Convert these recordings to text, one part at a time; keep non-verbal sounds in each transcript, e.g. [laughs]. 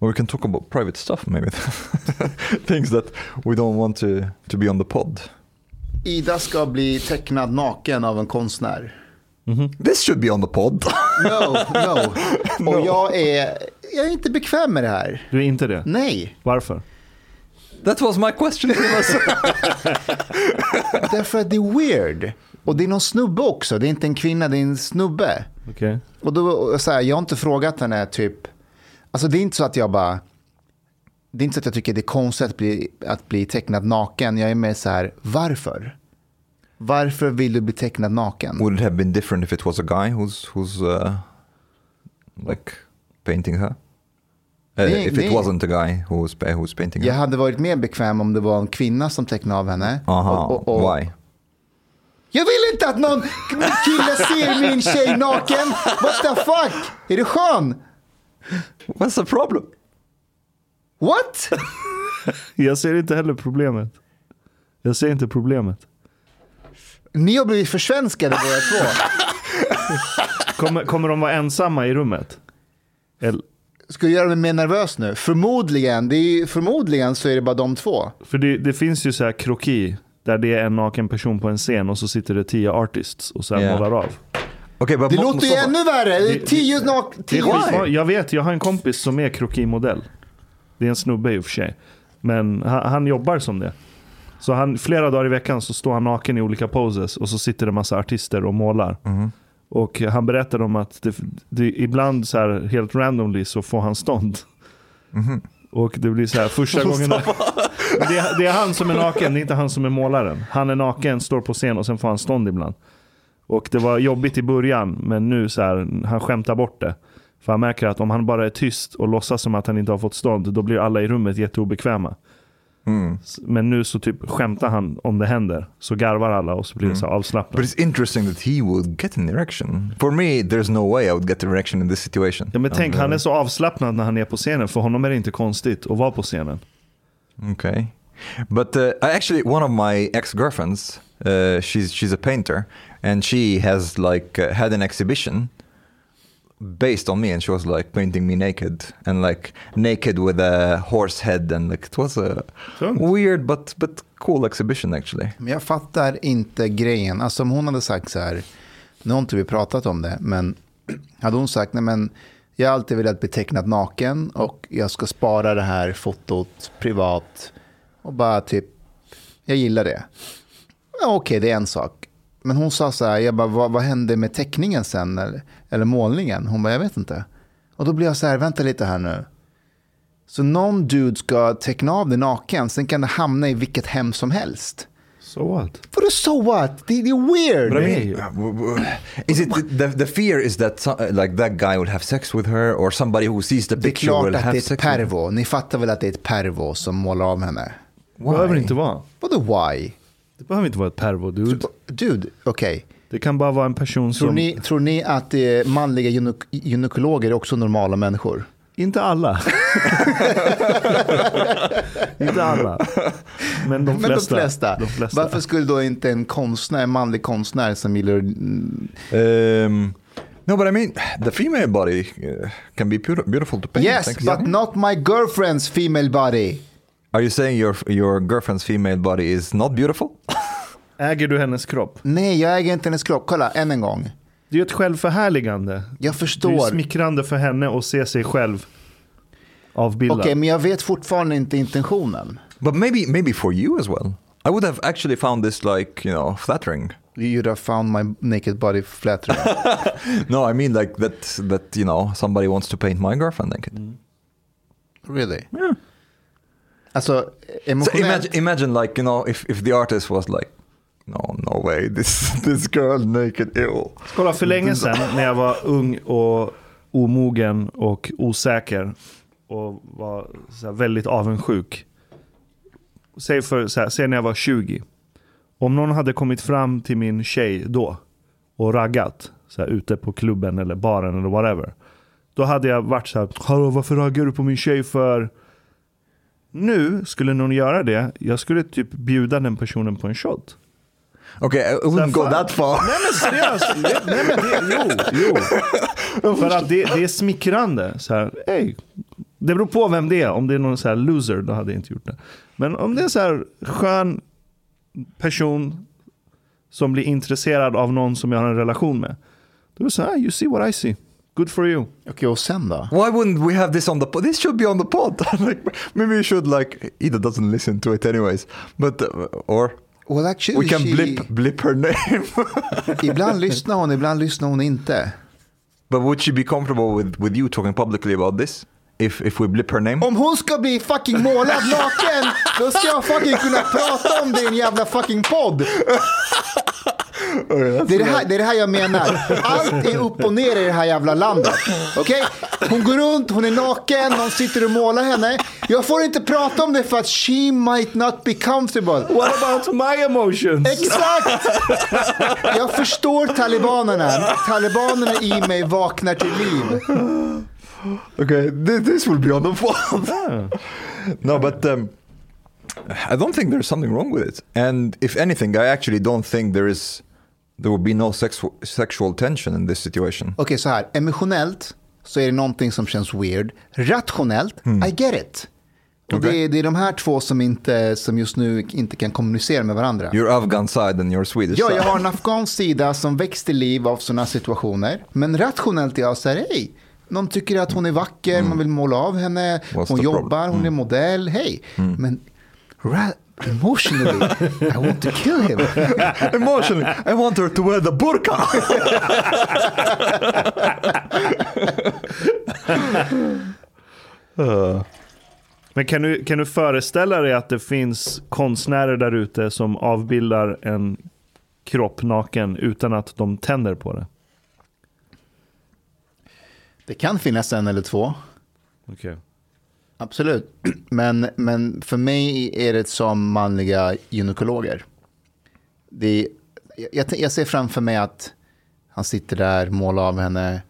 Or we can talk about private stuff maybe. [laughs] Things that we don't want to, to be on the pod. Ida ska bli tecknad naken av en konstnär. This should be on the pod. [laughs] No, [laughs] no. Och jag är, jag är inte bekväm med det här. Du är inte det? Nej, Varför? That was my question därför att det är weird. Och det är någon snubbe också. Det är inte en kvinna, det är en snubbe. Okej. Och då, så här, jag har inte frågat henne typ, alltså det är inte så att jag bara, det är inte så att jag tycker det är konstigt att bli, att bli tecknad naken. Jag är mer så här, varför? Varför vill du bli tecknad naken? Would it have been different if it was a guy who's who's uh, like painting her? Uh, Nej, if it nej. wasn't a guy who was pa- who was painting Jag her. hade varit mer bekväm om det var en kvinna som tecknade av henne. Aha, Och- och- och- why? Jag vill inte att någon kille ser min tjej naken. What the fuck? Är du skön? What's the problem? What? [laughs] Jag ser inte heller problemet. Jag ser inte problemet. Ni har blivit försvenskade båda två. [laughs] Kommer, kommer de vara ensamma i rummet? Eller, Ska du göra mig mer nervös nu? Förmodligen, det är, förmodligen så är det bara de två. för det, det finns ju så här kroki där det är en naken person på en scen och så sitter det tio artists och här Yeah. målar av. Okay, Det låter ju ännu värre. Det är tio nak... Det är Tio... skitvanligt. Jag vet, jag har en kompis som är krokimodell. Det är en snubbe i och för sig. Men han, han jobbar som det. Så han, flera dagar i veckan så står han naken i olika poses och så sitter det massa artister och målar. Och han berättade om att det, det, ibland så här helt randomly så får han stånd. Och det blir så här första [laughs] gången. Det är, det är han som är naken, det är inte han som är målaren. Han är naken, står på scen och sen får han stånd ibland. Och det var jobbigt i början, men nu så här, han skämtar bort det. För han märker att om han bara är tyst och låtsas som att han inte har fått stånd, då blir alla i rummet jätteobekväma. S- Men nu så typ skämtar han om det händer. Så garvar alla och så blir det så här avslappnat. But it's interesting that he would get an erection. For me, there's no way I would get an erection in this situation. Ja, men tänk, And, han är så avslappnad när han är på scenen. För honom är det inte konstigt att vara på scenen. Okay, but uh, actually one of my ex-girlfriends, uh, she's she's a painter, and she has like uh, had an exhibition based on me, and she was like painting me naked and like naked with a horse head, and like it was a Tungt. weird but but cool exhibition actually. Men jag fattar inte grejen. Alltså om hon hade sagt så här, nu har inte vi pratat om det, men [clears throat] hade hon sagt, nej men jag har alltid velat bli tecknad naken och jag ska spara det här fotot privat och bara typ, jag gillar det. Ja, Okej, det är en sak. Men hon sa så här, jag bara, vad, vad hände med teckningen sen eller, eller målningen? Hon bara, jag vet inte. Och då blir jag så här, vänta lite här nu. Så någon dude ska teckna av det naken, sen kan det hamna i vilket hem som helst. So what? Vadå so what? Det, det är weird. But I mean, uh, Is it the the fear is that so, uh, like that guy will have sex with her, or somebody who sees the det är picture klart will att det have är ett sex? with her? pervo. Ni fattar väl att det är ett pervo som målar av henne? det behöver inte vara. Vadå why? Det behöver inte vara ett pervo, dude. Dude, okej. Det kan bara vara en person Tror, som... ni, tror ni att eh, manliga gynek- gynekologer är också normala människor? Inte alla. [laughs] inte alla. Men de flesta. Men de flesta. De flesta. Varför skulle då inte en konstnär, en manlig konstnär som gillar... Um, no, but I mean, the female body uh, can be beauti- beautiful to paint. Yes, but not my girlfriend's female body. Are you saying your your girlfriend's female body is not beautiful? [laughs] Äger du hennes kropp? Nej, jag äger inte hennes kropp. Kolla, än en gång. Det är ju ett självförhärligande. Jag Det är ju förstår. smickrande för henne att se sig själv avbildad. Okej, men jag vet fortfarande inte intentionen. But maybe maybe for you as well. I would have actually found this like you know flattering. You'd have found my naked body flattering. [laughs] No, I mean like that that you know somebody wants to paint my girlfriend naked. really? Yeah. Alltså, So emotionellt. imagine imagine like you know if if the artist was like, no no way this [laughs] this girl naked ew. Kolla, för länge sedan när jag var ung och omogen och osäker och var så här väldigt avundsjuk. Säg, för, så här, säg när jag var 20. Om någon hade kommit fram till min tjej då och raggat så här, ute på klubben eller baren eller whatever. Då hade jag varit så här, hallå varför raggar du på min tjej för? Nu skulle någon göra det, jag skulle typ bjuda den personen på en shot. Okay, I wouldn't go that far. Nej men seriöst, [laughs] nej men det, jo, jo. För att det, det är smickrande. Så här, hey, Det beror på vem det är. Om det är någon så här loser, då hade jag inte gjort det. Men om det är så här skön person som blir intresserad av någon som jag har en relation med. Då är det så här, "Ah, you see what I see. Good for you. Okej, och sen då? Why wouldn't we have this on the pod? This should be on the pod. [laughs] like, maybe we should like Ida doesn't listen to it anyways, but uh, or Well, actually, we can she- blip blip her name. [laughs] Ibland lyssnar hon, ibland lyssnar hon inte. but would she be comfortable with with you talking publicly about this if if we blip her name? Om hon ska bli fucking målad naken, då ska jag fucking kunna prata om det i en jävla fucking podd. Det är det, här, det är det här jag menar. Allt är upp och ner i det här jävla landet. Okej? Hon går runt, hon är naken, någon sitter och målar henne. Jag får inte prata om det för att she might not be comfortable. What about my emotions? Exakt! Jag förstår talibanerna. Talibanerna i mig vaknar till liv. Okay, this, will be on the pod. no, but um, I don't think there's something wrong with it. And if anything, I actually don't think there is there will be no sexual sexual tension in this situation. Okej, så här. Emotionellt så är det någonting som känns weird. Rationellt, I get it. Och det, Okej. är, det är de här två som, inte, som just nu inte kan kommunicera med varandra. Your Afghan side and your Swedish Ja, side. jag har en afghansk sida som väcks till liv av sådana situationer. Men rationellt är jag så här, hej, någon tycker att hon är vacker, man vill måla av henne, What's hon jobbar, problem? hon är modell, hej. Men ra- emotionally, I want to kill him. Emotionally, I want her to wear the burqa. Men kan du, kan du föreställa dig att det finns konstnärer där ute som avbildar en kropp naken utan att de tänder på det? Det kan finnas en eller två. Okej. Absolut. Men, men för mig är det som manliga gynekologer. Det, jag, jag, jag ser framför mig att han sitter där, målar av henne.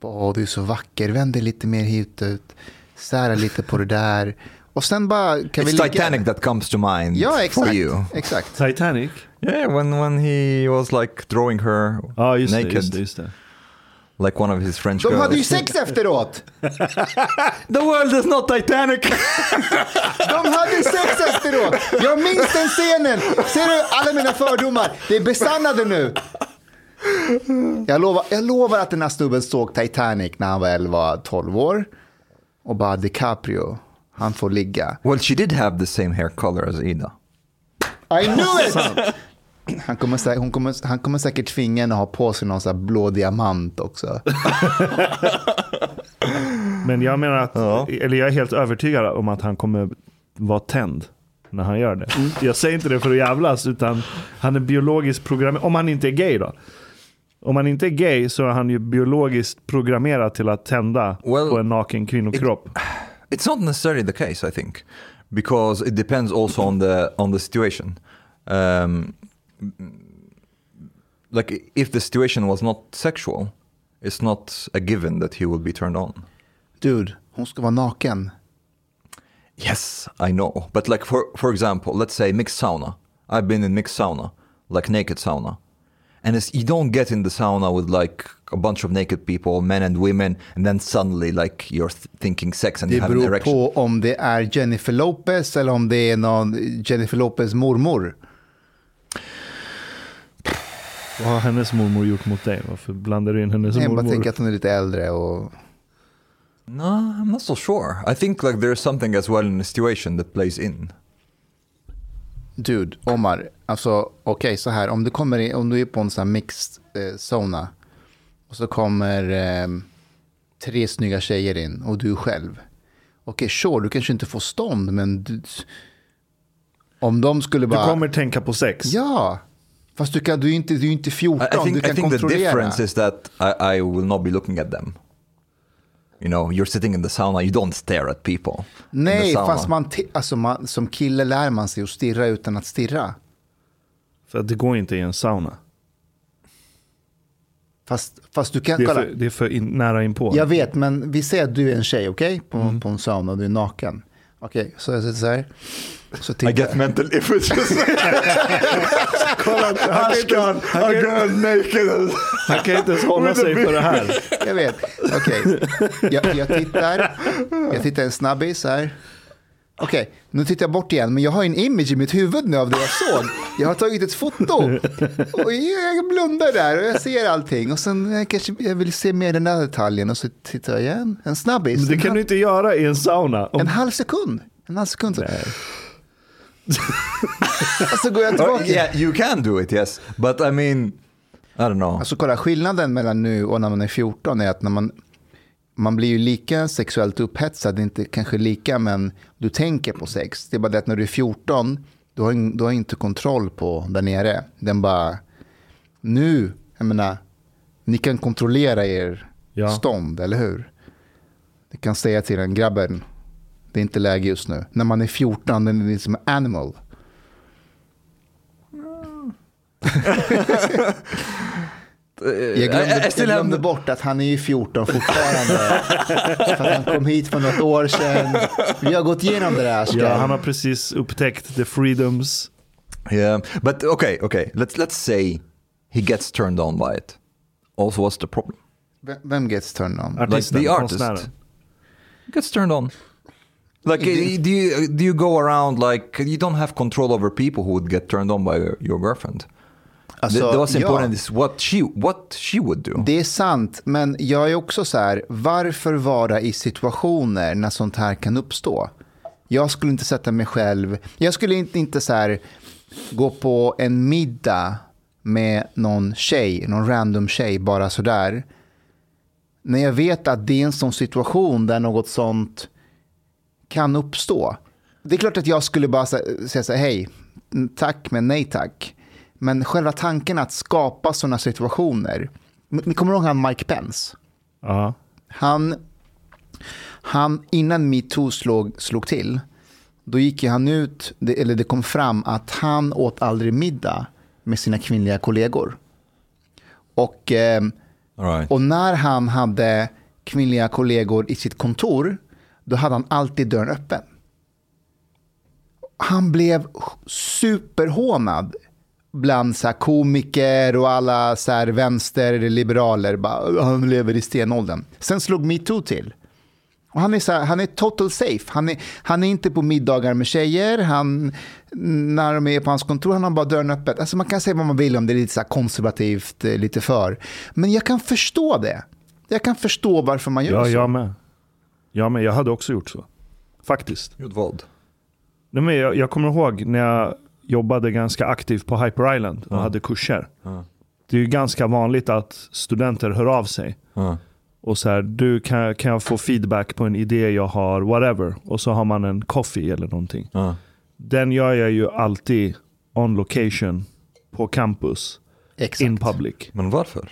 Åh, du är så vacker, vänd dig lite mer hit ut. Sära lite på det där. Och sen bara kan vi It's ligga. Titanic that comes to mind Ja, for exakt. you. exakt. Titanic? Yeah, when when he was like drawing her Ja, just naked, det. Just det, just det. Like one of his French De girls. hade ju sex efteråt. [laughs] The world is not Titanic. [laughs] De hade sex efteråt. Jag minns den scenen. Ser du alla mina fördomar? Det är besannade nu. Jag lovar, jag lovar att den här snubben såg Titanic när han var 11-12 år. Och bara DiCaprio, han får ligga. well, she did have the same hair color as Ida. I knew it! [laughs] Han kommer, säkert, hon kommer, han kommer säkert tvinga henne att ha på sig någon här blå diamant också. [laughs] Men jag menar att, Ja. eller jag är helt övertygad om att han kommer vara tänd när han gör det. Jag säger inte det för att jävlas, utan han är biologiskt programmerad. Om han inte är gay då. Om han inte är gay så är han ju biologiskt programmerad till att tända Well, på en naken kvinnokropp. It's not necessarily the case, I think, because it depends also on the on the situation. Um, like if the situation was not sexual, it's not a given that he will be turned on. Dude, hon ska vara naken. Yes, I know, but like for for example, let's say mixed sauna. I've been in mixed sauna, like naked sauna, and it's, you don't get in the sauna with like a bunch of naked people, men and women, and then suddenly like you're th- thinking sex and Det you have an beror erection. på om det är Jennifer Lopez eller om det är någon Jennifer Lopez mormor. Vad har hennes mormor gjort mot dig? Varför blandar du in hennes Jag bara mormor? tänker att hon är lite äldre och No, I'm not so sure. I think like there's something as well in the situation that plays in. Dude, Omar, alltså okej så här, om du, kommer in, om du är på en sån här mixed eh, sauna och så kommer eh, tre snygga tjejer in och du själv. Okej, sure, du kanske inte får stånd, men du, om de skulle Du bara... kommer tänka på sex. Ja, fast du, kan, du, är inte, du är inte 14, I, I think du I kan think the kontrollera. difference is that I, I will not be looking at them. You know, you're sitting in the sauna, you don't stare at people. the Nej, fast man, alltså man, som kille lär man sig att stirra utan att stirra. För att det går inte i en sauna. Fast, fast du kan... Det är kolla. för, det är för in, nära inpå. Jag vet, men vi säger att du är en tjej, okej? På, Mm. på en sauna och du är naken. Okej, så jag sitter så här. Så I get mental images. Ashkan, a girl naked. Han kan inte ens hålla sig för det här. Jag vet. Okej. Jag, jag tittar. Jag tittar en snabbis här. Okej, nu tittar jag bort igen. Men jag har en image i mitt huvud nu av det jag såg. Jag har tagit ett foto. Och jag blundar där och jag ser allting. Och sen eh, kanske jag vill se mer den där detaljen. Och så tittar jag igen. En snabbis. Men det kan du inte göra i en sauna. Om... en halv sekund. En halv sekund. Nej. [laughs] Och så går jag tillbaka. Oh, yeah, you can do it, yes. But I mean, I don't know. Alltså kolla, skillnaden mellan nu och när man är 14 är att när man, man blir ju lika sexuellt upphetsad, inte kanske lika, men du tänker på sex. Det är bara det att när du är 14, du har, du har inte kontroll på där nere. Den bara, nu, jag menar, ni kan kontrollera er Ja. stånd, eller hur? Ni kan säga till en grabben, det är inte läge just nu. När man är 14, den är liksom animal. [laughs] Jag glömde, jag glömde bort att han är ju 14 fortfarande. för att han kom hit för något år sedan. Vi har gått igenom det där. Ja, han har precis upptäckt the freedoms. Yeah, but okay, okay. Let's let's say he gets turned on by it. Also, what's the problem? Vem- gets turned on? Artisten, the artist. konstnären. Gets turned on. Like, uh, do you do you go around like you don't have control over people who would get turned on by your, your girlfriend? Alltså, the, the ja, important is what she what she would do. Det är sant, men jag är också så här, varför vara i situationer när sånt här kan uppstå? Jag skulle inte sätta mig själv, jag skulle inte, inte så här, gå på en middag med någon tjej, någon random tjej, bara sådär. När jag vet att det är en sån situation där något sånt kan uppstå. Det är klart att jag skulle bara sä- säga så här, hej, tack men nej tack. Men själva tanken att skapa sådana situationer. Ni kommer ihåg han Mike Pence? Ja. Han, han innan metoo slog, slog till, då gick han ut, det, eller det kom fram att han åt aldrig middag med sina kvinnliga kollegor. Och, eh, right. och när han hade kvinnliga kollegor i sitt kontor, då hade han alltid dörren öppen. Han blev superhånad bland så här komiker och alla så här vänsterliberaler. Bara, Han lever i stenåldern. Sen slog metoo till. Och han är, så här, han är total safe. Han är, han är inte på middagar med tjejer. Han, när de är på hans kontor han har bara dörren öppet. Alltså man kan säga vad man vill om det är lite så här konservativt, eh, lite för. Men jag kan förstå det. Jag kan förstå varför man gör Ja, så. jag med. Jag med. Jag hade också gjort så. Faktiskt. Gjort vad? Nej, men jag, jag kommer ihåg när jag jobbade ganska aktivt på Hyper Island och Ja. hade kurser. Ja. Det är ju ganska vanligt att studenter hör av sig. Ja. Och så här, du kan, kan jag få feedback på en idé jag har, whatever. Och så har man en coffee eller någonting. Ja. Den gör jag ju alltid on location på campus. Exakt. In public. Men varför?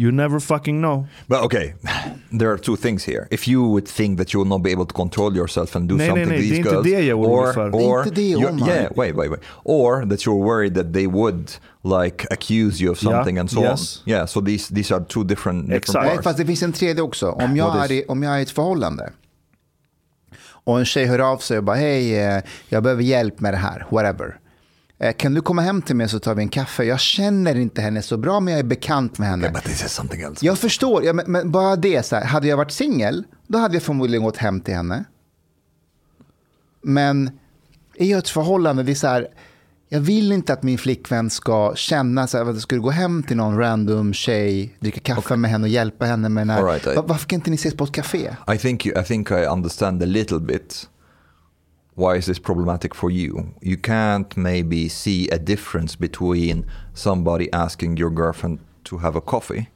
You never fucking know. But okay, [sighs] there are two things here. If you would think that you will not be able to control yourself and do Nej, nej, something nej, to det är these girls, det jag or, för. Det or det, you're- Omar. yeah, wait, wait, wait, or that you're worried that they would like accuse you of Yeah, something and so yes. on. Yeah, so these these are two different, different Exakt. Nej, parts. fast det finns en tredje också. Om jag, What är i, om jag är i ett förhållande och en tjej hör av sig och bara hej, eh, jag behöver hjälp med det här, whatever. Eh, Kan du komma hem till mig så tar vi en kaffe? Jag känner inte henne så bra, men jag är bekant med henne. Yeah, but this is something else. Jag förstår, ja, men, men bara det, så här, hade jag varit singel, då hade jag förmodligen gått hem till henne. Men i ett förhållande, det är så här, jag vill inte att min flickvän ska känna så här, att jag skulle gå hem till någon random tjej, dricka kaffe med henne och hjälpa henne med den här. All right, I- Va- Varför kan inte ni ses på ett café? I think you, I think I understand a little bit. Why is this problematic for you? You can't maybe see a difference between somebody asking your girlfriend to have a coffee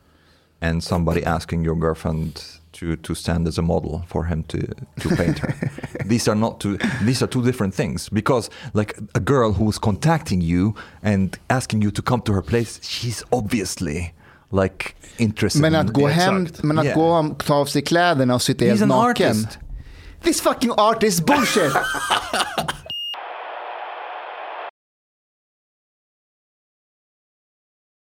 and somebody asking your girlfriend to, to stand as a model for him to, to paint her. [laughs] these are not two these are two different things because like a girl who's contacting you and asking you to come to her place, she's obviously like interested Men in- att gå hem, Exakt. men att Yeah. gå och ta av sig kläderna och sitta helt naken. artist. This fucking art is bullshit! [laughs]